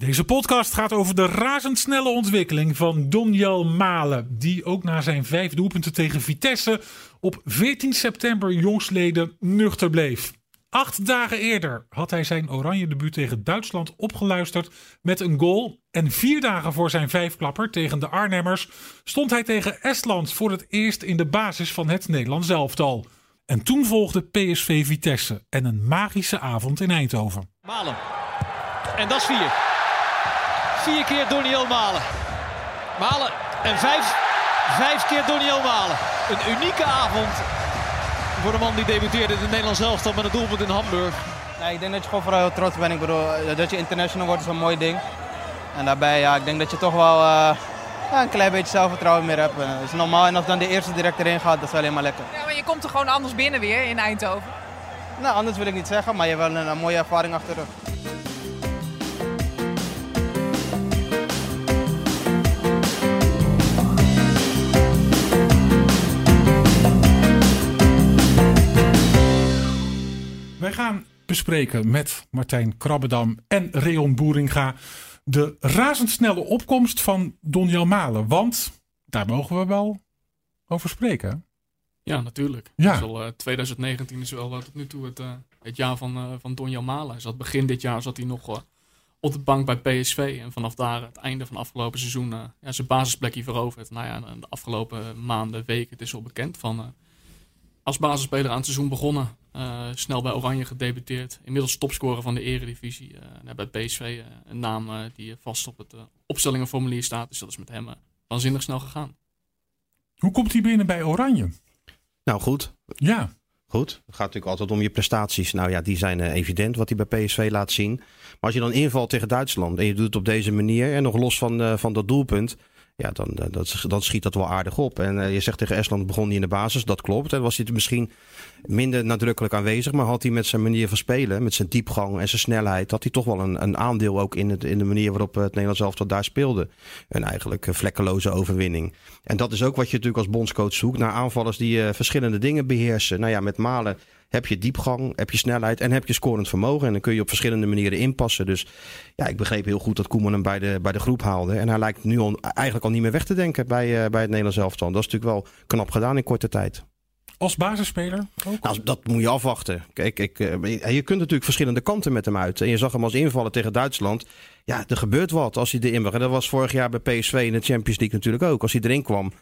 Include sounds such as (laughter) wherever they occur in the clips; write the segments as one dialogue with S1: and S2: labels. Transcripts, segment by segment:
S1: Deze podcast gaat over de razendsnelle ontwikkeling van Donjel Malen. Die ook na zijn vijf doelpunten tegen Vitesse op 14 september jongstleden nuchter bleef. Acht dagen eerder had hij zijn oranje debuut tegen Duitsland opgeluisterd met een goal. En vier dagen voor zijn vijfklapper tegen de Arnhemmers stond hij tegen Estland voor het eerst in de basis van het Nederlands elftal. En toen volgde PSV Vitesse en een magische avond in Eindhoven.
S2: Malen. En dat is vier. Vier keer Doniel Malen. Malen en vijf, vijf keer Doniel Malen. Een unieke avond voor de man die debuteerde in het Nederlands elftal met een doelpunt in Hamburg.
S3: Ja, ik denk dat je gewoon vooral heel trots bent. Ik bedoel, dat je international wordt is een mooi ding. En daarbij, ja, ik denk dat je toch wel uh, ja, een klein beetje zelfvertrouwen meer hebt. Het is normaal en als dan de eerste direct erin gaat, dat is wel helemaal lekker.
S4: Ja, maar je komt er gewoon anders binnen weer in Eindhoven.
S3: Nou, anders wil ik niet zeggen, maar je hebt wel een, een mooie ervaring achter de rug.
S1: Bespreken met Martijn Krabbedam en Reon Boeringa de razendsnelle opkomst van Donjel Malen. Want daar mogen we wel over spreken.
S5: Ja, natuurlijk.
S1: Ja.
S5: Is al, uh, 2019 is wel uh, tot nu toe het, uh, het jaar van, van Donjel Malen. Hij Zat begin dit jaar zat hij nog op de bank bij PSV. En vanaf daar, het einde van afgelopen seizoen, ja, zijn basisplekje veroverd. Nou ja, de afgelopen maanden, weken, het is al bekend van als basisspeler aan het seizoen begonnen. Uh, snel bij Oranje gedebuteerd. Inmiddels topscorer van de eredivisie. Uh, bij PSV uh, een naam die vast op het opstellingenformulier staat. Dus dat is met hem waanzinnig snel gegaan.
S1: Hoe komt hij binnen bij Oranje?
S6: Nou goed.
S1: Ja.
S6: Goed. Het gaat natuurlijk altijd om je prestaties. Nou ja, die zijn evident wat hij bij PSV laat zien. Maar als je dan invalt tegen Duitsland en je doet het op deze manier. En nog los van, van dat doelpunt. Ja, dan, dat, dan schiet dat wel aardig op. En uh, je zegt tegen Estland begon hij in de basis. Dat klopt. En was hij misschien minder nadrukkelijk aanwezig. Maar had hij met zijn manier van spelen, met zijn diepgang en zijn snelheid... had hij toch wel een, een aandeel ook in, het, in de manier waarop het Nederlands elftal daar speelde. Een eigenlijk vlekkeloze overwinning. En dat is ook wat je natuurlijk als bondscoach zoekt. Naar aanvallers die verschillende dingen beheersen. Nou ja, met Malen heb je diepgang, heb je snelheid en heb je scorend vermogen. En dan kun je op verschillende manieren inpassen. Dus ja, ik begreep heel goed dat Koeman hem bij de, bij de groep haalde. En hij lijkt nu al, eigenlijk al niet meer weg te denken bij, uh, bij het Nederlands elftal. Dat is natuurlijk wel knap gedaan in korte tijd.
S1: Als basisspeler ook?
S6: Nou, dat moet je afwachten. Kijk, ik, je kunt natuurlijk verschillende kanten met hem uit. En je zag hem als invallen tegen Duitsland. Ja, er gebeurt wat als hij erin mag. En dat was vorig jaar bij PSV in de Champions League natuurlijk ook. Als hij erin kwam,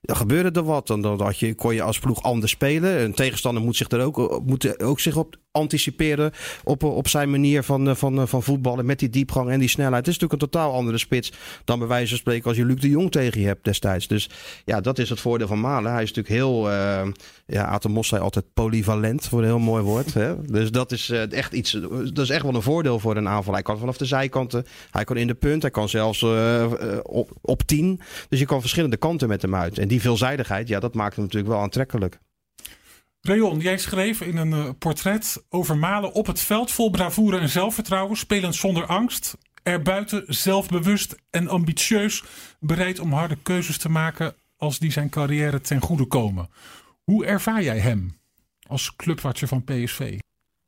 S6: dan gebeurde er wat. Dan, dan had je, kon je als ploeg anders spelen. Een tegenstander moet zich er ook, moet ook zich op anticiperen. Op, op zijn manier van, van, van voetballen. Met die diepgang en die snelheid. Het is natuurlijk een totaal andere spits. Dan bij wijze van spreken als je Luc de Jong tegen je hebt destijds. Dus ja, dat is het voordeel van Malen. Hij is natuurlijk heel. Uh, ja, Atemos zei altijd polyvalent. Voor een heel mooi woord. Hè? Dus dat is echt iets. Dat is echt wel een voordeel voor een aanval. Hij kan vanaf de zijkanten. Hij kan in de punt. Hij kan zelfs uh, op, op tien. Dus je kan verschillende kanten met hem uit. En die veelzijdigheid, ja, dat maakt hem natuurlijk wel aantrekkelijk.
S1: Rayon, jij schreef in een uh, portret over Malen op het veld vol bravoure en zelfvertrouwen, spelend zonder angst, erbuiten zelfbewust en ambitieus, bereid om harde keuzes te maken als die zijn carrière ten goede komen. Hoe ervaar jij hem als clubwatcher van PSV?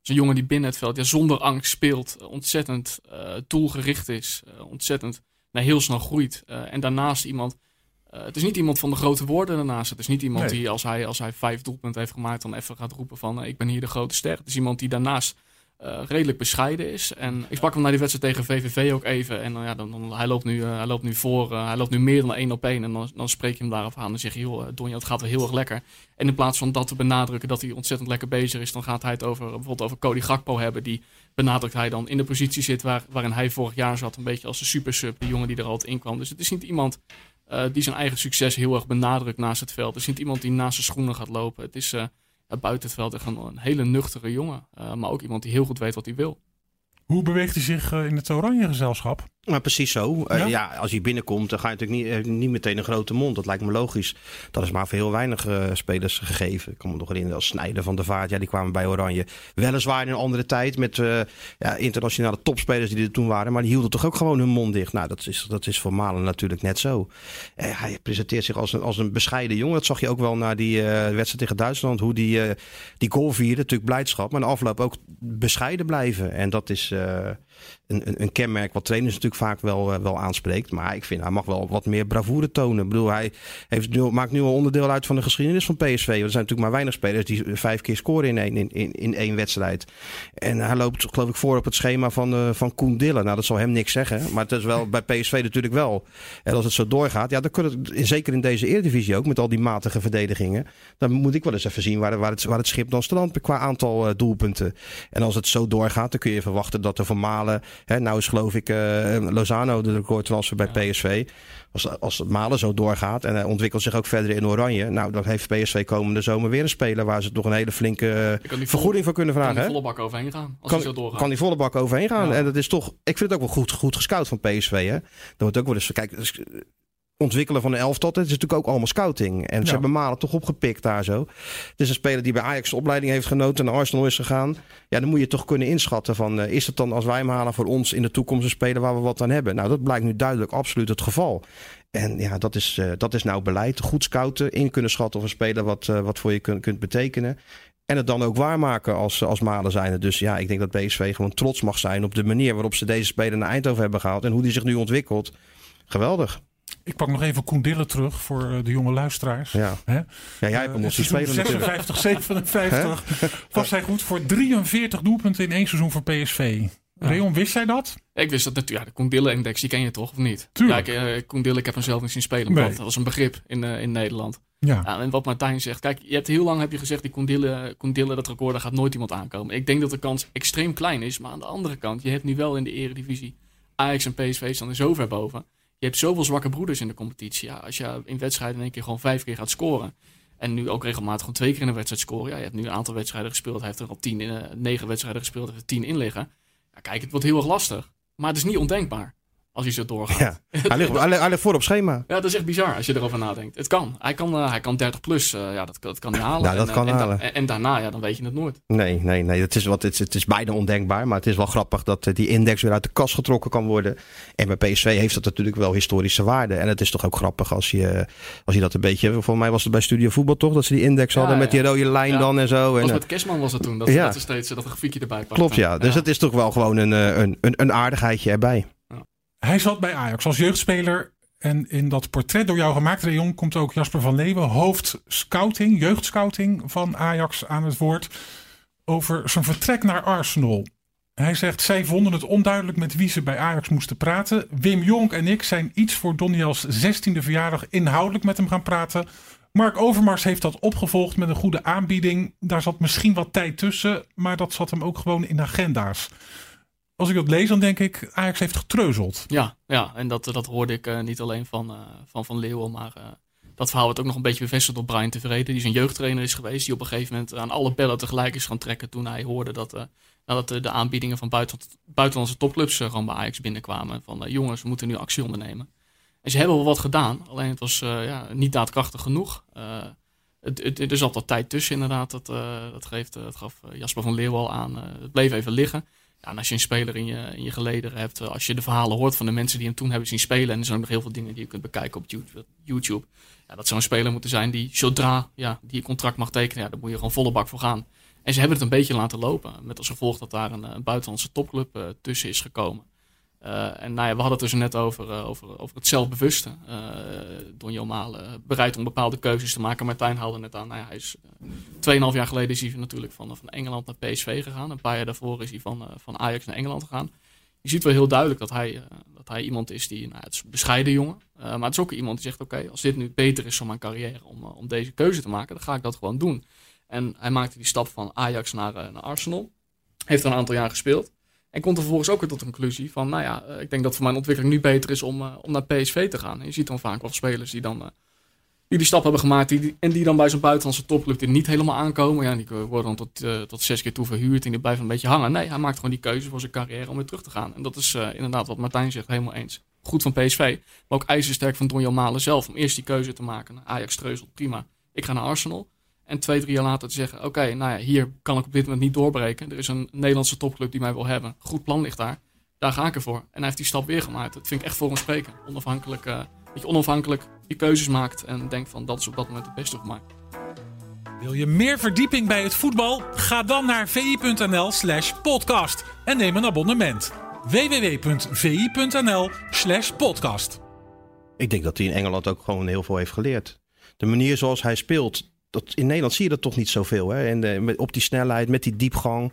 S5: Een jongen die binnen het veld ja, zonder angst speelt, ontzettend uh, doelgericht is, uh, ontzettend nou, heel snel groeit. Uh, en daarnaast iemand, het is niet iemand van de grote woorden daarnaast. Het is niet iemand nee. die als hij, als hij vijf doelpunten heeft gemaakt, dan even gaat roepen van ik ben hier de grote ster. Het is iemand die daarnaast redelijk bescheiden is. En ik sprak hem na die wedstrijd tegen VVV ook even. En ja, dan, hij, loopt nu, hij loopt nu voor, hij loopt nu meer dan één op één. En dan, dan spreek je hem daarop aan en zeg je, joh, Donja, het gaat wel heel erg lekker. En in plaats van dat te benadrukken dat hij ontzettend lekker bezig is, dan gaat hij het over bijvoorbeeld over Cody Gakpo hebben. Die benadrukt hij dan in de positie zit waar, waarin hij vorig jaar zat. Een beetje als de super sub, de jongen die er altijd in kwam. Dus het is niet iemand die zijn eigen succes heel erg benadrukt naast het veld. Het is niet iemand die naast zijn schoenen gaat lopen. Het is buiten het veld een, een hele nuchtere jongen. Uh, maar ook iemand die heel goed weet wat hij wil.
S1: Hoe beweegt hij zich in het oranje gezelschap?
S6: Maar precies zo. Ja? Uh, ja? als hij binnenkomt, dan ga je natuurlijk niet, uh, niet meteen een grote mond. Dat lijkt me logisch. Dat is maar voor heel weinig uh, spelers gegeven. Ik kan me nog herinneren als Snijder van de Vaart. Ja, die kwamen bij Oranje. Weliswaar in een andere tijd met ja, internationale topspelers die er toen waren. Maar die hielden toch ook gewoon hun mond dicht. Nou, dat is, dat is voor Malen natuurlijk net zo. hij presenteert zich als een, als een bescheiden jongen. Dat zag je ook wel na die wedstrijd tegen Duitsland. Hoe die, die goal vierde. Natuurlijk blijdschap. Maar de afloop ook bescheiden blijven. En dat is een, een, een kenmerk wat trainers natuurlijk vaak wel, eh, wel aanspreekt. Maar ik vind hij mag wel wat meer bravoure tonen. Ik bedoel, hij heeft nu, maakt nu al onderdeel uit van de geschiedenis van PSV. Er zijn natuurlijk maar weinig spelers die vijf keer scoren in één, in, in, één wedstrijd. En hij loopt geloof ik voor op het schema van, uh, van Koen Dillen. Nou, dat zal hem niks zeggen. Maar het is wel bij PSV natuurlijk wel. En als het zo doorgaat, ja, dan kunnen het, zeker in deze Eredivisie ook, met al die matige verdedigingen. Dan moet ik wel eens even zien waar, waar, het, waar het schip dan strandt qua aantal uh, doelpunten. En als het zo doorgaat, dan kun je verwachten dat de Vermalen Hè, nou is geloof ik uh, Lozano de recordtransfer bij ja. PSV. Als, als het Malen zo doorgaat en hij ontwikkelt zich ook verder in Oranje. Nou, dan heeft PSV komende zomer weer een speler waar ze toch een hele flinke uh, vergoeding voor kunnen vragen. Kan
S5: die volle bak overheen gaan als
S6: kan,
S5: zo doorgaat.
S6: Kan die volle bak overheen gaan. Ja. En dat is toch, ik vind het ook wel goed, goed gescout van PSV. Hè. Dan wordt ook wel eens, kijk, ontwikkelen van een elftal. Het is natuurlijk ook allemaal scouting. En ze ja. hebben Malen toch opgepikt daar zo. Het is een speler die bij Ajax de opleiding heeft genoten en naar Arsenal is gegaan. Ja, dan moet je toch kunnen inschatten van... Uh, is het dan als wij hem halen voor ons in de toekomst een speler waar we wat aan hebben? Nou, dat blijkt nu duidelijk absoluut het geval. En ja, dat is, uh, dat is nou beleid. Goed scouten, in kunnen schatten of een speler wat, uh, wat voor je kunt, kunt betekenen. En het dan ook waarmaken als, als Malen zijn. Dus ja, ik denk dat PSV gewoon trots mag zijn op de manier waarop ze deze speler naar Eindhoven hebben gehaald. En hoe die zich nu ontwikkelt. Geweldig.
S1: Ik pak nog even Koen Dille terug voor uh, de jonge luisteraars.
S6: Ja,
S1: Hè?
S6: ja jij hebt hem nog zien spelen
S1: 56, 57 (laughs) was hij goed voor 43 doelpunten in één seizoen voor PSV. Ja. Reon, wist jij dat?
S5: Ik wist dat natuurlijk. Ja, de Koen Dille-index, die ken je toch, of niet?
S1: Tuurlijk.
S5: Ja, ik, uh, Koen Dille, ik heb hem zelf niet zien spelen. Nee. Dat was een begrip in, uh, in Nederland.
S1: Ja.
S5: ja. En wat Martijn zegt. Kijk, je hebt heel lang heb je gezegd, die Koen Dille, Koen Dille dat record, daar gaat nooit iemand aankomen. Ik denk dat de kans extreem klein is. Maar aan de andere kant, je hebt nu wel in de eredivisie Ajax en PSV staan er zo ver boven. Je hebt zoveel zwakke broeders in de competitie. Ja, als je in wedstrijden in één keer gewoon vijf keer gaat scoren. En nu ook regelmatig gewoon twee keer in een wedstrijd scoren. Ja, je hebt nu een aantal wedstrijden gespeeld. Hij heeft er al tien in, uh, negen wedstrijden gespeeld. Heeft er tien in liggen. Ja, kijk, het wordt heel erg lastig. Maar het is niet ondenkbaar. Als hij zo doorgaat.
S6: Ja. (laughs) Hij, ligt, hij, ligt, hij ligt voor op schema.
S5: Ja, dat is echt bizar als je erover nadenkt. Het kan. Hij kan, uh, hij kan 30 plus. Uh, ja, dat, dat kan hij halen.
S6: Nou, dat
S5: en,
S6: kan
S5: en,
S6: halen.
S5: En, en, daarna, ja, dan weet je het nooit.
S6: Nee, nee, nee. Het is, wat, het, is, het is bijna ondenkbaar. Maar het is wel grappig dat die index weer uit de kast getrokken kan worden. En bij PSV heeft dat natuurlijk wel historische waarde. En het is toch ook grappig als je, als je dat een beetje... Volgens mij was het bij Studio Voetbal toch? Dat ze die index
S5: ja,
S6: hadden
S5: ja.
S6: met die rode lijn
S5: ja.
S6: dan en zo.
S5: Dat
S6: en,
S5: met Kerstman was het toen. Dat, dat er steeds dat grafiekje erbij pakt.
S6: Klopt, ja. Dus het is toch wel gewoon een, een, een, een aardigheidje erbij.
S1: Hij zat bij Ajax als jeugdspeler. En in dat portret door jou gemaakt, Reon, komt ook Jasper van Leeuwen, hoofd scouting, jeugdscouting van Ajax aan het woord. Over zijn vertrek naar Arsenal. Hij zegt, zij vonden het onduidelijk met wie ze bij Ajax moesten praten. Wim Jonk en ik zijn iets voor Doniels 16e verjaardag inhoudelijk met hem gaan praten. Mark Overmars heeft dat opgevolgd met een goede aanbieding. Daar zat misschien wat tijd tussen, maar dat zat hem ook gewoon in agenda's als ik dat lees, dan denk ik, Ajax heeft getreuzeld.
S5: Ja, ja en dat, dat hoorde ik uh, niet alleen van uh, Van, van Leeuwen, maar uh, dat verhaal wordt ook nog een beetje bevestigd door Brian Tevreden, die zijn jeugdtrainer is geweest, die op een gegeven moment aan alle bellen tegelijk is gaan trekken toen hij hoorde dat, dat de aanbiedingen van buiten, buitenlandse topclubs gewoon bij Ajax binnenkwamen. Van jongens, we moeten nu actie ondernemen. En ze hebben wel wat gedaan, alleen het was ja, niet daadkrachtig genoeg. Het, het, er zat wat tijd tussen inderdaad, dat, dat, geeft, dat gaf Jasper van Leeuwen al aan. het bleef even liggen. Ja, en als je een speler in je, in je gelederen hebt, als je de verhalen hoort van de mensen die hem toen hebben zien spelen, en er zijn ook nog heel veel dingen die je kunt bekijken op YouTube, ja, dat zou een speler moeten zijn die zodra ja, die een contract mag tekenen, ja, daar moet je gewoon volle bak voor gaan. En ze hebben het een beetje laten lopen, met als gevolg dat daar een, een buitenlandse topclub uh, tussen is gekomen. Uh, en nou ja, we hadden het dus net over, uh, over, over het zelfbewuste. Uh, Donjo Malen bereid om bepaalde keuzes te maken. Martijn haalde net aan, nou ja, hij is 2,5 jaar geleden is hij natuurlijk van, van Engeland naar PSV gegaan. Een paar jaar daarvoor is hij van, van Ajax naar Engeland gegaan. Je ziet wel heel duidelijk dat hij, dat hij iemand is die, nou, het is een bescheiden jongen. maar het is ook iemand die zegt, oké, als dit nu beter is voor mijn carrière om, om deze keuze te maken, dan ga ik dat gewoon doen. En hij maakte die stap van Ajax naar, naar Arsenal. Heeft er een aantal jaar gespeeld. En komt er vervolgens ook weer tot de conclusie van, nou ja, ik denk dat voor mijn ontwikkeling nu beter is om, uh, om naar PSV te gaan. Je ziet dan vaak wel spelers die dan uh, die, die stap hebben gemaakt die, en die dan bij zo'n buitenlandse topclub die niet helemaal aankomen. Ja, die worden dan tot, tot zes keer toe verhuurd en die blijven een beetje hangen. Nee, hij maakt gewoon die keuze voor zijn carrière om weer terug te gaan. En dat is inderdaad wat Martijn zegt, helemaal eens. Goed van PSV, maar ook ijzersterk van Donjan Malen zelf om eerst die keuze te maken. Ajax treuzelt, prima. Ik ga naar Arsenal. En twee, drie jaar later te zeggen: Oké, okay, nou ja, hier kan ik op dit moment niet doorbreken. Er is een Nederlandse topclub die mij wil hebben. Goed plan ligt daar. Daar ga ik ervoor. En hij heeft die stap weer gemaakt. Dat vind ik echt voor hem spreken. Onafhankelijk, uh, dat je onafhankelijk die keuzes maakt en denkt van dat is op dat moment het beste voor mij.
S1: Wil je meer verdieping bij het voetbal? Ga dan naar vi.nl slash podcast en neem een abonnement. www.vi.nl slash podcast.
S6: Ik denk dat hij in Engeland ook gewoon heel veel heeft geleerd. De manier zoals hij speelt, dat, in Nederland zie je dat toch niet zoveel. Hè? En de, met, op die snelheid, met die diepgang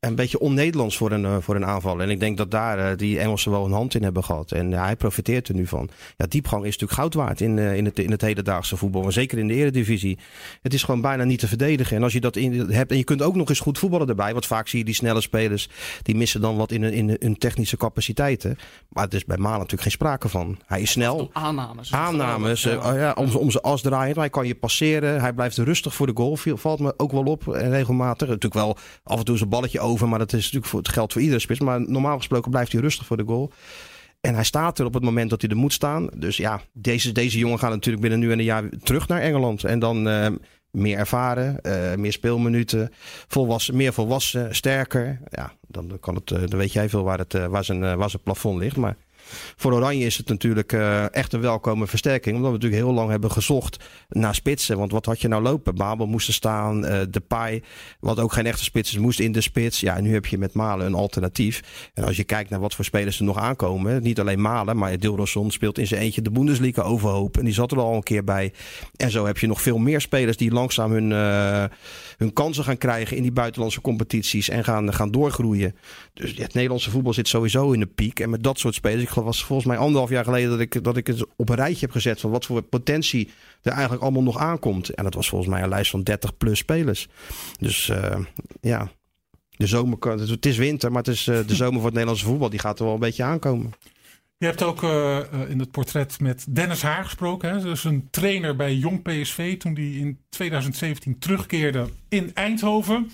S6: een beetje on-Nederlands voor een, uh, voor een aanval. En ik denk dat daar uh, die Engelsen wel een hand in hebben gehad. En uh, hij profiteert er nu van. Ja, diepgang is natuurlijk goud waard in, in, het, in het hedendaagse voetbal. En zeker in de eredivisie. Het is gewoon bijna niet te verdedigen. En als je dat in, hebt en je kunt ook nog eens goed voetballen erbij. Want vaak zie je die snelle spelers, die missen dan wat in hun, in hun technische capaciteiten. Maar het is bij Maan natuurlijk geen sprake van. Hij is snel.
S5: Aannames.
S6: Aannames. Ja. Oh ja, om, om zijn as draaien. Hij kan je passeren. Hij blijft rustig voor de goal. Valt me ook wel op regelmatig. Natuurlijk wel af en toe zijn balletje maar dat is natuurlijk voor het geld voor iedere spits. Maar normaal gesproken blijft hij rustig voor de goal. En hij staat er op het moment dat hij er moet staan. Dus ja, deze, deze jongen gaat natuurlijk binnen nu en een jaar terug naar Engeland. En dan uh, meer ervaren, uh, meer speelminuten, meer volwassen, sterker. Ja, dan, kan het, uh, dan weet jij veel waar, het, waar, zijn, waar zijn plafond ligt. Maar voor Oranje is het natuurlijk uh, echt een welkome versterking. Omdat we natuurlijk heel lang hebben gezocht naar spitsen. Want wat had je nou lopen? Babel moest er staan. De Pai, wat ook geen echte spits is, moest in de spits. Ja, nu heb je met Malen een alternatief. En als je kijkt naar wat voor spelers er nog aankomen. Niet alleen Malen, maar Dilroson speelt in zijn eentje de Bundesliga overhoop. En die zat er al een keer bij. En zo heb je nog veel meer spelers die langzaam hun, uh, hun kansen gaan krijgen in die buitenlandse competities. En gaan, gaan doorgroeien. Dus het Nederlandse voetbal zit sowieso in de piek. En met dat soort spelers, ik was volgens mij anderhalf jaar geleden dat ik, dat ik het op een rijtje heb gezet van wat voor potentie er eigenlijk allemaal nog aankomt. En dat was volgens mij een lijst van 30 plus spelers. Dus uh, ja, de zomer, het is winter, maar het is uh, de (laughs) zomer voor het Nederlandse voetbal, die gaat er wel een beetje aankomen.
S1: Je hebt ook uh, in het portret met Dennis Haar gesproken. Hè? Dus een trainer bij Jong PSV toen die in 2017 terugkeerde in Eindhoven.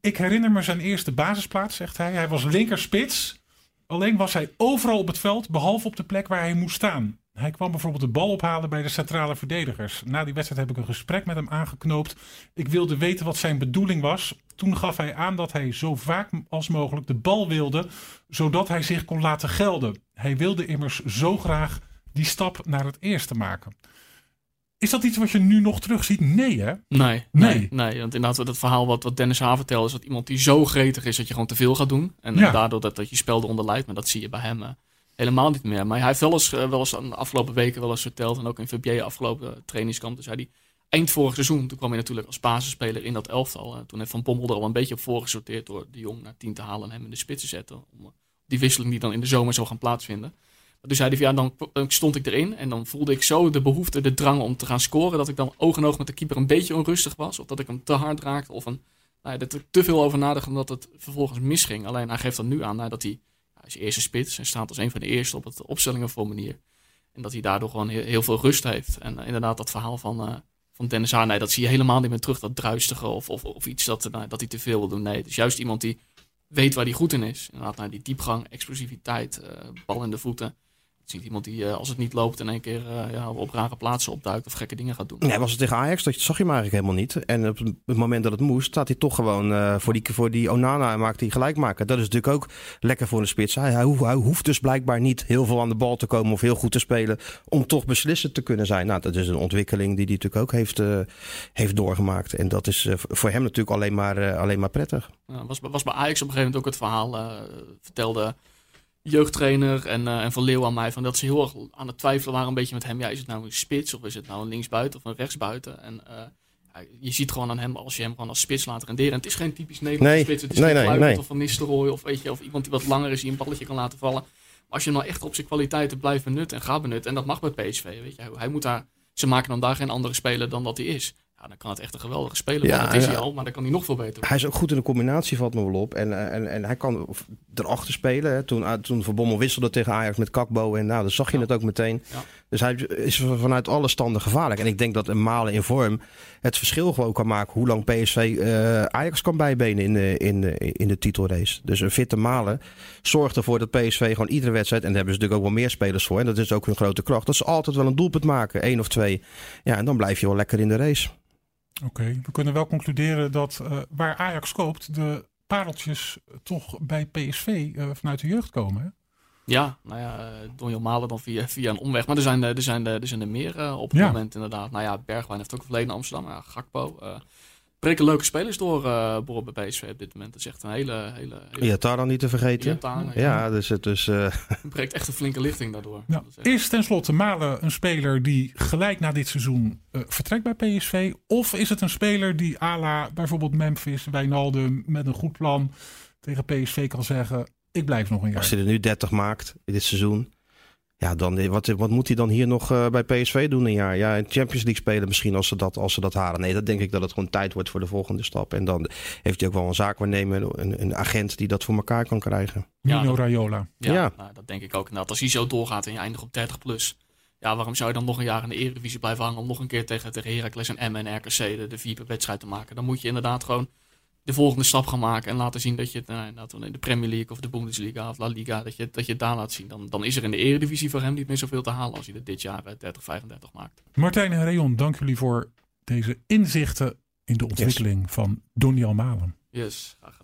S1: Ik herinner me zijn eerste basisplaats, zegt hij. Hij was linkerspits. Alleen was hij overal op het veld, behalve op de plek waar hij moest staan. Hij kwam bijvoorbeeld de bal ophalen bij de centrale verdedigers. Na die wedstrijd heb ik een gesprek met hem aangeknoopt. Ik wilde weten wat zijn bedoeling was. Toen gaf hij aan dat hij zo vaak als mogelijk de bal wilde, zodat hij zich kon laten gelden. Hij wilde immers zo graag die stap naar het eerste maken. Is dat iets wat je nu nog terugziet? Nee, hè?
S5: Nee, nee, nee. Want inderdaad, het verhaal wat, wat Dennis Haven vertelde, is dat iemand die zo gretig is dat je gewoon te veel gaat doen. En ja. daardoor dat, dat je spel eronder leidt. Maar dat zie je bij hem uh, helemaal niet meer. Maar hij heeft wel eens, uh, wel eens de afgelopen weken wel eens verteld, en ook in VBA afgelopen trainingskamp, dus hij die eind vorig seizoen, toen kwam hij natuurlijk als basisspeler in dat elftal. Uh, toen heeft Van Bommel er al een beetje op voorgesorteerd door de jong naar 10 te halen en hem in de spits te zetten. Om die wisseling die dan in de zomer zou gaan plaatsvinden. Dus zei hij ja, dan, stond ik erin en dan voelde ik zo de behoefte, de drang om te gaan scoren. Dat ik dan oog in oog met de keeper een beetje onrustig was. Of dat ik hem te hard raakte. Of een, nou dat ik te veel over nadacht omdat het vervolgens misging. Alleen hij geeft dan nu aan nou, dat hij, hij is eerste spits. Hij staat als een van de eerste op het opstellingenformulier. En dat hij daardoor gewoon heel, veel rust heeft. En uh, inderdaad dat verhaal van, uh, van Dennis Haar, dat zie je helemaal niet meer terug. Dat druistige of, of, of iets dat, nou, dat hij te veel wil doen. Nee, het is juist iemand die weet waar hij goed in is. Inderdaad, nou, die diepgang, explosiviteit, bal in de voeten. Het is niet iemand die, uh, als het niet loopt, in één keer uh, ja, op rare plaatsen opduikt of gekke dingen gaat doen.
S6: Nee, was het tegen Ajax, dat zag je hem eigenlijk helemaal niet. En op het moment dat het moest, staat hij toch gewoon uh, voor, die, voor die Onana en maakt hij gelijk maken. Dat is natuurlijk ook lekker voor een spits. Hij, hij, hij, hoeft dus blijkbaar niet heel veel aan de bal te komen of heel goed te spelen om toch beslissend te kunnen zijn. Nou, dat is een ontwikkeling die hij natuurlijk ook heeft, heeft doorgemaakt. En dat is voor hem natuurlijk alleen maar, alleen maar prettig.
S5: Ja, was, was bij Ajax op een gegeven moment ook het verhaal, vertelde jeugdtrainer en, uh, en Van Leeuw aan mij. Van dat ze heel erg aan het twijfelen waren een beetje met hem. Ja, is het nou een spits of is het nou een linksbuiten of een rechtsbuiten? En uh, ja, je ziet gewoon aan hem, als je hem gewoon als spits laat renderen. En het is geen typisch Nederlandse
S6: nee,
S5: spits. Het is
S6: nee,
S5: geen
S6: nee, nee.
S5: of Van Nistelrooy of, weet je, of iemand die wat langer is die een balletje kan laten vallen. Maar als je hem nou echt op zijn kwaliteiten blijft benutten en gaat benutten. En dat mag bij PSV, weet je. Hij moet daar, ze maken dan daar geen andere speler dan dat hij is. Ja, dan kan het echt een geweldige speler worden. Ja, dat is hij al, maar dan kan hij nog veel beter worden.
S6: Hij is ook goed in de combinatie, valt me wel op. En, en, en hij kan erachter spelen. Hè. Toen, toen Van Bommel wisselde tegen Ajax met Kakbo. En nou, dan zag je ja. het ook meteen. Ja. Dus hij is vanuit alle standen gevaarlijk. En ik denk dat een Malen in vorm het verschil gewoon kan maken... hoe lang PSV uh, Ajax kan bijbenen in de, in, de, in de titelrace. Dus een fitte Malen zorgt ervoor dat PSV gewoon iedere wedstrijd... en daar hebben ze natuurlijk ook wel meer spelers voor... en dat is ook hun grote kracht... dat ze altijd wel een doelpunt maken, één of twee. Ja, en dan blijf je wel lekker in de race.
S1: Oké, okay. we kunnen wel concluderen dat uh, waar Ajax koopt, de pareltjes toch bij PSV uh, vanuit de jeugd komen. Hè?
S5: Ja, nou ja, uh, Donjon Malen dan via, via een omweg. Maar er zijn, er zijn, er zijn er meer op het ja. moment inderdaad. Nou ja, Bergwijn heeft ook een verleden in Amsterdam. Ja, Gakpo. Breken leuke spelers door uh, bij PSV op dit moment. Dat is echt een hele... hele, hele...
S6: Ja, Tara niet te vergeten.
S5: Iatara,
S6: ja. ja, dus het is... (laughs) Uh...
S5: Breekt echt een flinke lichting daardoor.
S1: Ja. Is tenslotte Malen een speler die gelijk na dit seizoen uh, vertrekt bij PSV? Of is het een speler die à la bijvoorbeeld Memphis, Wijnaldum met een goed plan tegen PSV kan zeggen... Ik blijf nog een jaar.
S6: Als hij er nu 30 maakt in dit seizoen, ja, dan, wat, wat moet hij dan hier nog uh, bij PSV doen een jaar? Ja, in Champions League spelen misschien als ze, dat, als ze dat halen. Nee, dat denk ik dat het gewoon tijd wordt voor de volgende stap. En dan heeft hij ook wel een zaakwaarnemer, een, een agent die dat voor elkaar kan krijgen.
S1: Nino Raiola.
S5: Ja, ja. Nou, dat denk ik ook inderdaad. Als hij zo doorgaat en je eindigt op 30 plus. Ja, waarom zou je dan nog een jaar in de Eredivisie blijven hangen om nog een keer tegen, tegen Heracles en Emmen en RKC de, de vier wedstrijd te maken? Dan moet je inderdaad gewoon de volgende stap gaan maken en laten zien dat je het nou, in de Premier League of de Bundesliga of La Liga, dat je, dat je het daar laat zien. Dan, dan is er in de Eredivisie voor hem niet meer zoveel te halen als hij er dit jaar 30, eh, 35 maakt.
S1: Martijn en Rayon, dank jullie voor deze inzichten in de ontwikkeling yes. van Donny Malen.
S5: Yes, graag